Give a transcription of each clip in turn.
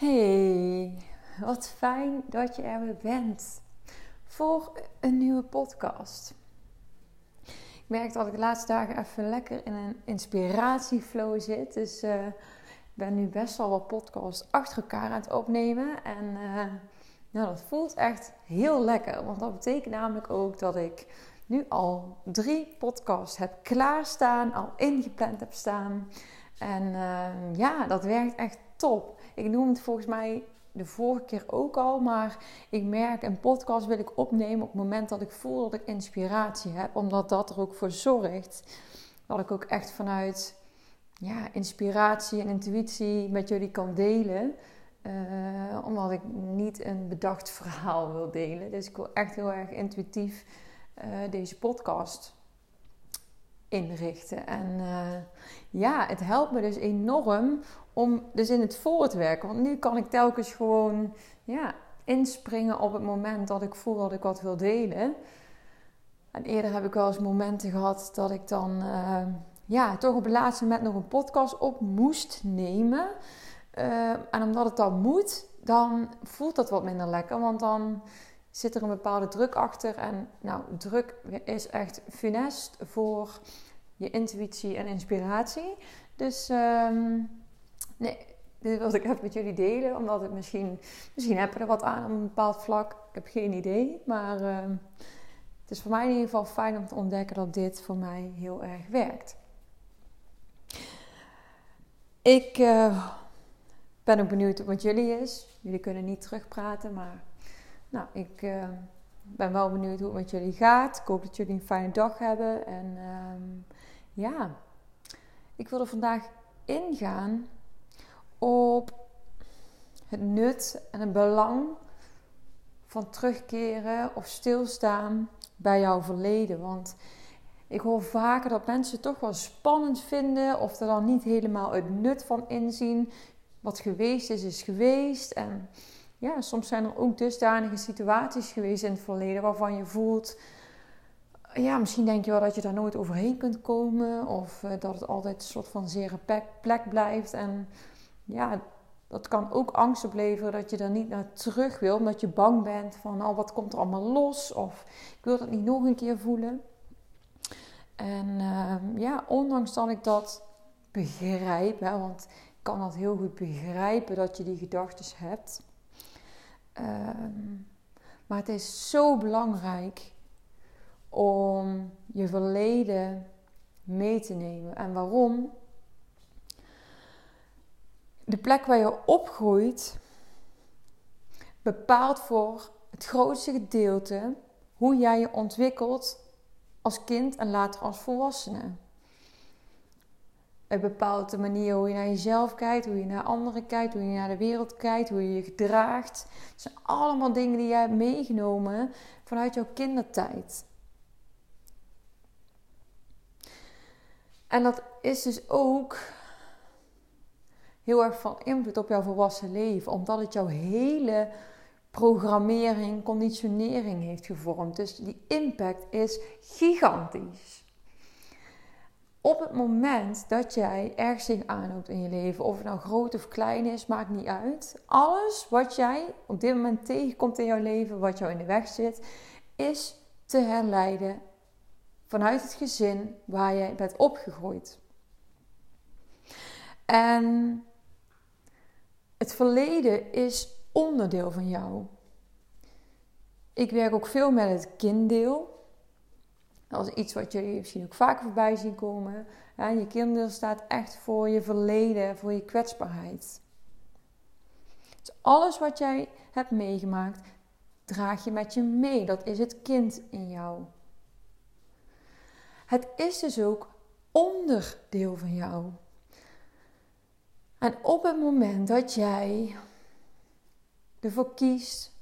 Hey, wat fijn dat je er weer bent voor een nieuwe podcast. Ik merk dat ik de laatste dagen even lekker in een inspiratieflow zit. Dus uh, ik ben nu best wel wat podcasts achter elkaar aan het opnemen. En uh, nou, dat voelt echt heel lekker. Want dat betekent namelijk ook dat ik nu al drie podcasts heb klaarstaan, al ingepland heb staan. En uh, ja, dat werkt echt top. Ik noem het volgens mij de vorige keer ook al, maar ik merk een podcast wil ik opnemen op het moment dat ik voel dat ik inspiratie heb, omdat dat er ook voor zorgt dat ik ook echt vanuit ja, inspiratie en intuïtie met jullie kan delen. Uh, omdat ik niet een bedacht verhaal wil delen. Dus ik wil echt heel erg intuïtief uh, deze podcast inrichten. En uh, ja, het helpt me dus enorm om dus in het voortwerken. Want nu kan ik telkens gewoon ja, inspringen op het moment dat ik voel dat ik wat wil delen. En eerder heb ik wel eens momenten gehad dat ik dan uh, ja, toch op het laatste moment nog een podcast op moest nemen. Uh, en omdat het dan moet, dan voelt dat wat minder lekker. Want dan zit er een bepaalde druk achter. En nou, druk is echt funest voor je intuïtie en inspiratie. Dus um, nee, dit wilde ik even met jullie delen. Omdat het misschien, misschien heb er wat aan op een bepaald vlak. Ik heb geen idee. Maar uh, het is voor mij in ieder geval fijn om te ontdekken dat dit voor mij heel erg werkt. Ik uh, ben ook benieuwd wat jullie is. Jullie kunnen niet terugpraten, maar nou, ik uh, ben wel benieuwd hoe het met jullie gaat. Ik hoop dat jullie een fijne dag hebben. En ja, ik wilde vandaag ingaan op het nut en het belang van terugkeren of stilstaan bij jouw verleden. Want ik hoor vaker dat mensen toch wel spannend vinden of er dan niet helemaal het nut van inzien. Wat geweest is, is geweest. En ja, soms zijn er ook dusdanige situaties geweest in het verleden waarvan je voelt. Ja, misschien denk je wel dat je daar nooit overheen kunt komen. Of uh, dat het altijd een soort van zere plek, blijft. En ja, dat kan ook angst opleveren dat je er niet naar terug wil. Omdat je bang bent van, oh, wat komt er allemaal los? Of ik wil dat niet nog een keer voelen. En uh, ja, ondanks dat ik dat begrijp, hè, want ik kan dat heel goed begrijpen dat je die gedachten hebt. Uh, maar het is zo belangrijk om je verleden mee te nemen. En waarom? De plek waar je opgroeit bepaalt voor het grootste gedeelte hoe jij je ontwikkelt als kind en later als volwassene. Het bepaalt de manier hoe je naar jezelf kijkt, hoe je naar anderen kijkt, hoe je naar de wereld kijkt, hoe je je gedraagt. Het zijn allemaal dingen die jij hebt meegenomen vanuit jouw kindertijd. En dat is dus ook heel erg van invloed op jouw volwassen leven, omdat het jouw hele programmering, conditionering heeft gevormd. Dus die impact is gigantisch. Op het moment dat jij ergens zich aanhoudt in je leven, of het nou groot of klein is, maakt niet uit. Alles wat jij op dit moment tegenkomt in jouw leven, wat jou in de weg zit, is te herleiden vanuit het gezin waar jij bent opgegroeid. En het verleden is onderdeel van jou. Ik werk ook veel met het kinddeel. Dat is iets wat jullie misschien ook vaker voorbij zien komen. Je kinddeel staat echt voor je verleden, voor je kwetsbaarheid. Dus alles wat jij hebt meegemaakt, draag je met je mee. Dat is het kind in jou. Het is dus ook onderdeel van jou. En op het moment dat jij ervoor kiest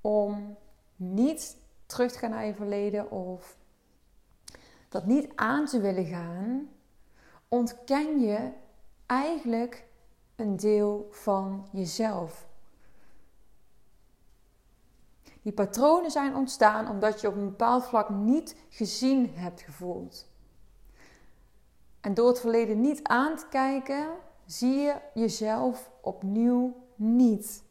om niet terug te gaan naar je verleden of dat niet aan te willen gaan, ontken je eigenlijk een deel van jezelf. Die patronen zijn ontstaan omdat je op een bepaald vlak niet gezien hebt gevoeld. En door het verleden niet aan te kijken, zie je jezelf opnieuw niet.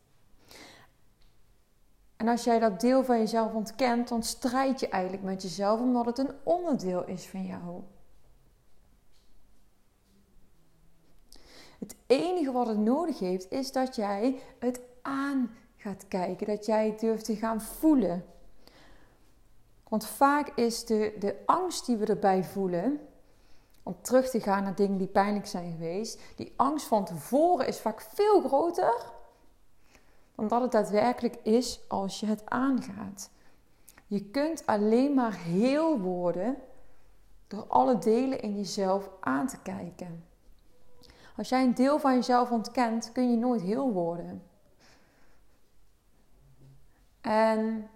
En als jij dat deel van jezelf ontkent, dan strijd je eigenlijk met jezelf omdat het een onderdeel is van jou. Het enige wat het nodig heeft, is dat jij het aan gaat kijken, dat jij durft te gaan voelen. Want vaak is de, de angst die we erbij voelen, om terug te gaan naar dingen die pijnlijk zijn geweest, die angst van tevoren is vaak veel groter dan dat het daadwerkelijk is als je het aangaat. Je kunt alleen maar heel worden door alle delen in jezelf aan te kijken. Als jij een deel van jezelf ontkent, kun je nooit heel worden. En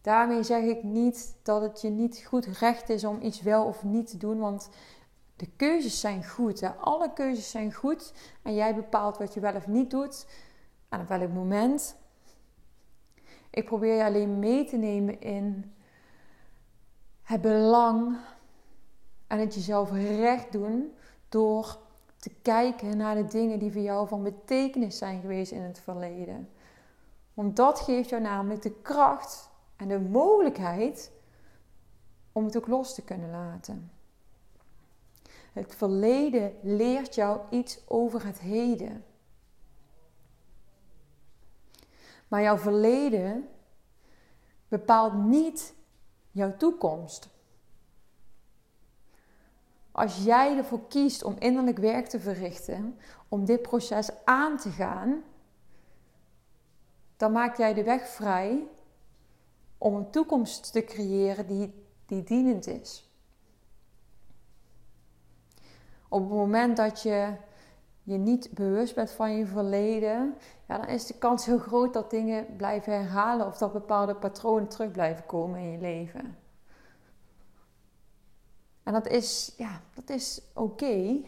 daarmee zeg ik niet dat het je niet goed recht is om iets wel of niet te doen, want de keuzes zijn goed. Alle keuzes zijn goed en jij bepaalt wat je wel of niet doet aan op welk moment. Ik probeer je alleen mee te nemen in het belang en het jezelf recht doen door te kijken naar de dingen die voor jou van betekenis zijn geweest in het verleden. Want dat geeft jou namelijk de kracht en de mogelijkheid om het ook los te kunnen laten. Het verleden leert jou iets over het heden. Maar jouw verleden bepaalt niet jouw toekomst. Als jij ervoor kiest om innerlijk werk te verrichten, om dit proces aan te gaan, dan maak jij de weg vrij om een toekomst te creëren die, die dienend is. Op het moment dat je je niet bewust bent van je verleden, ja, dan is de kans heel groot dat dingen blijven herhalen of dat bepaalde patronen terug blijven komen in je leven. En dat is, ja, dat is oké,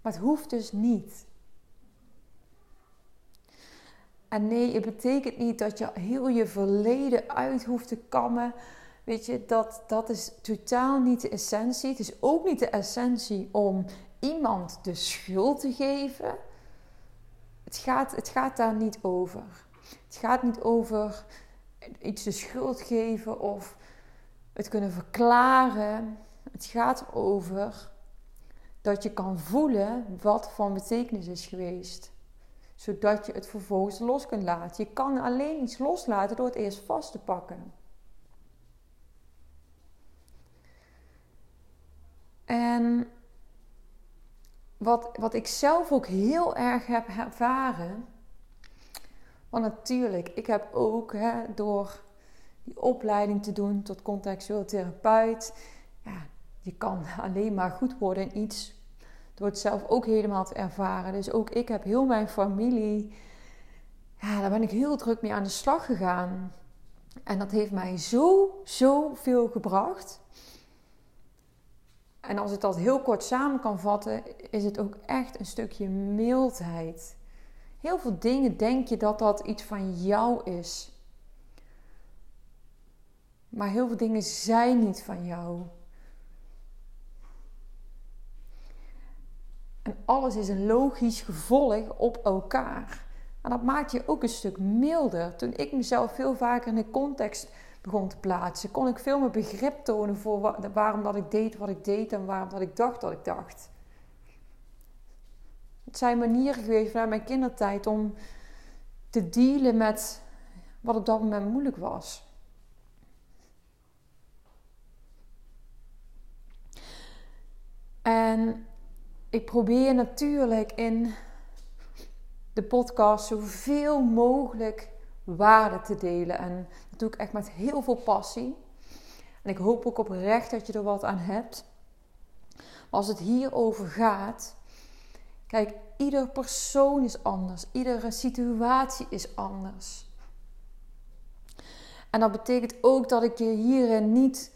maar het hoeft dus niet. En nee, het betekent niet dat je heel je verleden uit hoeft te kammen. Weet je, dat, dat is totaal niet de essentie. Het is ook niet de essentie om iemand de schuld te geven. Het gaat, het gaat daar niet over. Het gaat niet over iets de schuld geven of het kunnen verklaren. Het gaat erover dat je kan voelen wat van betekenis is geweest. Zodat je het vervolgens los kunt laten. Je kan alleen iets loslaten door het eerst vast te pakken. En wat, wat ik zelf ook heel erg heb ervaren. Want natuurlijk, ik heb ook hè, door die opleiding te doen tot contextueel therapeut. Ja, je kan alleen maar goed worden in iets door het zelf ook helemaal te ervaren. Dus ook ik heb heel mijn familie, ja, daar ben ik heel druk mee aan de slag gegaan. En dat heeft mij zo, zo veel gebracht. En als ik dat heel kort samen kan vatten, is het ook echt een stukje mildheid. Heel veel dingen denk je dat dat iets van jou is. Maar heel veel dingen zijn niet van jou. En alles is een logisch gevolg op elkaar. En dat maakt je ook een stuk milder. Toen ik mezelf veel vaker in de context begon te plaatsen, kon ik veel meer begrip tonen voor waarom dat ik deed wat ik deed en waarom dat ik dacht wat ik dacht. Het zijn manieren geweest vanuit mijn kindertijd om te dealen met wat op dat moment moeilijk was. En ik probeer natuurlijk in de podcast zoveel mogelijk waarde te delen. En dat doe ik echt met heel veel passie. En ik hoop ook oprecht dat je er wat aan hebt. als het hierover gaat, kijk, ieder persoon is anders. Iedere situatie is anders. En dat betekent ook dat ik je hierin niet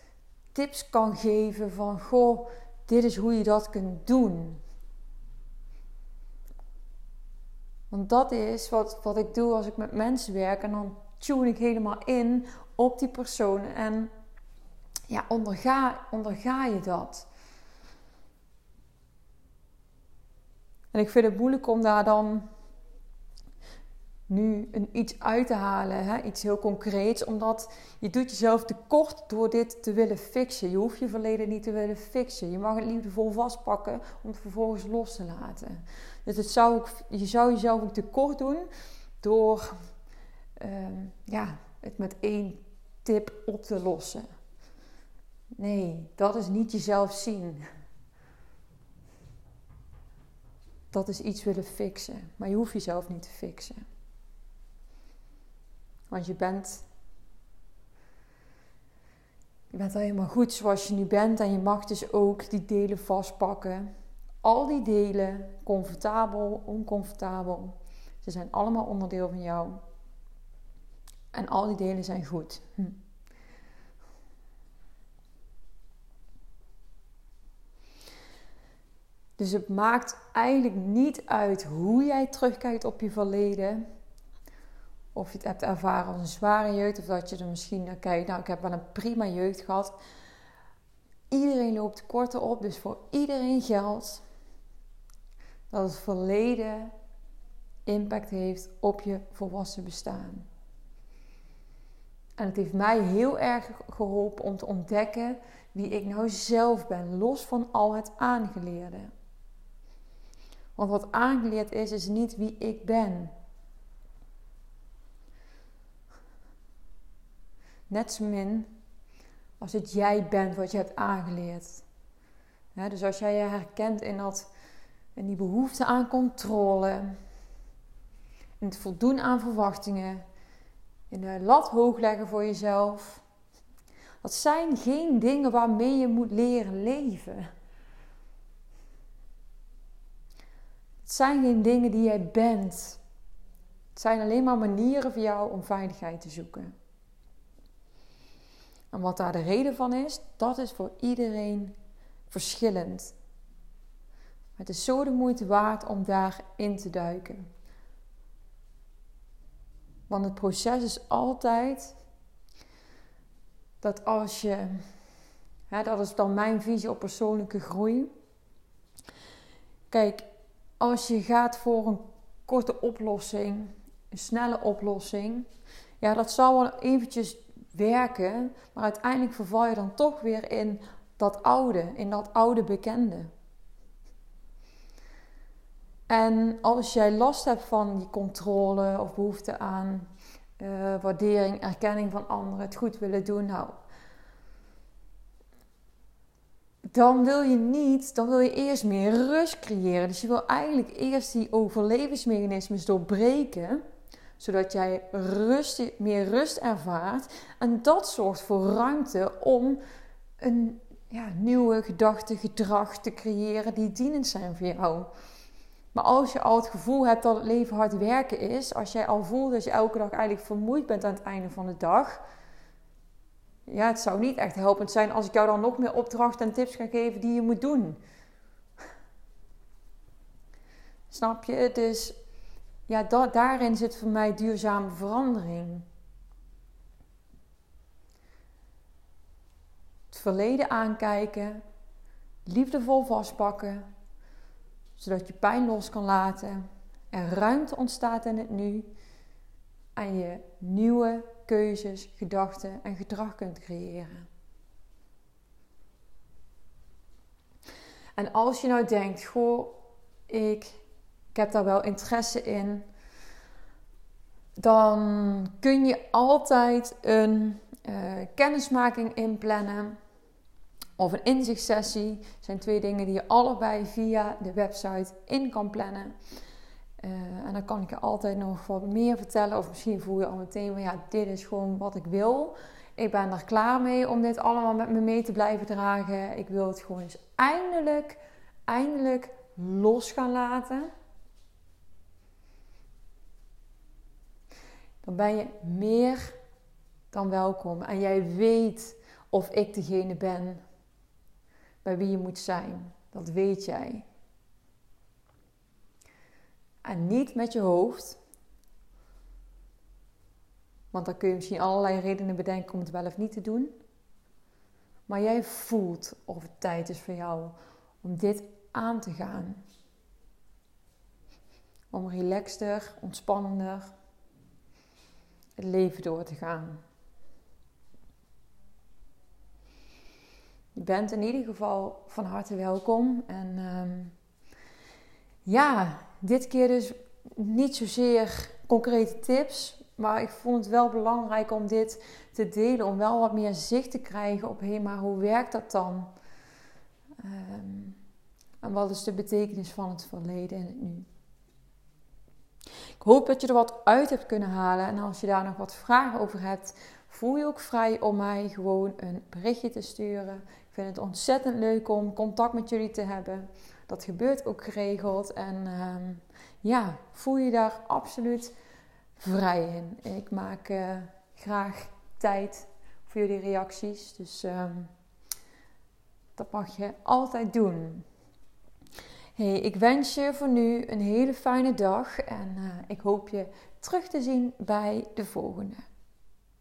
tips kan geven van, goh, dit is hoe je dat kunt doen. Want dat is wat, wat ik doe als ik met mensen werk. En dan tune ik helemaal in op die persoon. En ja, onderga, onderga je dat. En ik vind het moeilijk om daar dan nu een iets uit te halen, hè? iets heel concreets, omdat je doet jezelf tekort door dit te willen fixen. Je hoeft je verleden niet te willen fixen. Je mag het liefdevol vastpakken om het vervolgens los te laten. Dus het zou je zou jezelf ook tekort doen door ehm, ja, het met één tip op te lossen. Nee, dat is niet jezelf zien. Dat is iets willen fixen. Maar je hoeft jezelf niet te fixen. Want je bent. Je bent al helemaal goed zoals je nu bent. En je mag dus ook die delen vastpakken. Al die delen, comfortabel, oncomfortabel. Ze zijn allemaal onderdeel van jou. En al die delen zijn goed. Hm. Dus het maakt eigenlijk niet uit hoe jij terugkijkt op je verleden. Of je het hebt ervaren als een zware jeugd, of dat je er misschien naar kijkt. Nou, ik heb wel een prima jeugd gehad. Iedereen loopt korter op, dus voor iedereen geldt dat het verleden impact heeft op je volwassen bestaan. En het heeft mij heel erg geholpen om te ontdekken wie ik nou zelf ben, los van al het aangeleerde. Want wat aangeleerd is, is niet wie ik ben. Net zo min als het jij bent wat je hebt aangeleerd. dus als jij je herkent in, dat, in die behoefte aan controle, in het voldoen aan verwachtingen, in de lat hoog leggen voor jezelf. Dat zijn geen dingen waarmee je moet leren leven. Het zijn geen dingen die jij bent. Het zijn alleen maar manieren voor jou om veiligheid te zoeken. En wat daar de reden van is, dat is voor iedereen verschillend. Het is zo de moeite waard om daarin te duiken. Want het proces is altijd dat als je, hè, dat is dan mijn visie op persoonlijke groei. Kijk, als je gaat voor een korte oplossing, een snelle oplossing, ja, dat zal wel eventjes werken, maar uiteindelijk verval je dan toch weer in dat oude, in dat oude bekende. En als jij last hebt van die controle of behoefte aan uh, waardering, erkenning van anderen, het goed willen doen, nou, dan wil je niet, dan wil je eerst meer rust creëren. Dus je wil eigenlijk eerst die overlevingsmechanismes doorbreken, zodat jij rust, meer rust ervaart. En dat zorgt voor ruimte om een ja, nieuwe gedachte, gedrag te creëren die dienend zijn voor jou. Maar als je al het gevoel hebt dat het leven hard werken is, als jij al voelt dat je elke dag eigenlijk vermoeid bent aan het einde van de dag, ja, het zou niet echt helpend zijn als ik jou dan nog meer opdrachten en tips ga geven die je moet doen. Snap je? Dus ja, daarin zit voor mij duurzame verandering. Het verleden aankijken, liefdevol vastpakken, zodat je pijn los kan laten. Er ruimte ontstaat in het nu en je nieuwe keuzes, gedachten en gedrag kunt creëren. En als je nou denkt, goh, ik, ik heb daar wel interesse in, dan kun je altijd een uh, kennismaking inplannen of een inzichtssessie. Dat zijn twee dingen die je allebei via de website in kan plannen. Eh, en dan kan ik je altijd nog wat meer vertellen. Of misschien voel je al meteen van ja, dit is gewoon wat ik wil. Ik ben er klaar mee om dit allemaal met me mee te blijven dragen. Ik wil het gewoon eens eindelijk, eindelijk los gaan laten. Dan ben je meer dan welkom. En jij weet of ik degene ben bij wie je moet zijn. Dat weet jij. En niet met je hoofd. Want dan kun je misschien allerlei redenen bedenken om het wel of niet te doen. Maar jij voelt of het tijd is voor jou om dit aan te gaan. Om relaxter, ontspannender het leven door te gaan. Je bent in ieder geval van harte welkom. En ehm, ja, dit keer dus niet zozeer concrete tips. Maar ik vond het wel belangrijk om dit te delen. Om wel wat meer zicht te krijgen op, hé, maar hoe werkt dat dan? Um, en wat is de betekenis van het verleden en het nu? Ik hoop dat je er wat uit hebt kunnen halen. En als je daar nog wat vragen over hebt, voel je ook vrij om mij gewoon een berichtje te sturen. Ik vind het ontzettend leuk om contact met jullie te hebben. Dat gebeurt ook geregeld. En ehm, ja, voel je daar absoluut vrij in. Ik maak uh, graag tijd voor jullie reacties. Dus um, dat mag je altijd doen. Hey, ik wens je voor nu een hele fijne dag en uh, ik hoop je terug te zien bij de volgende.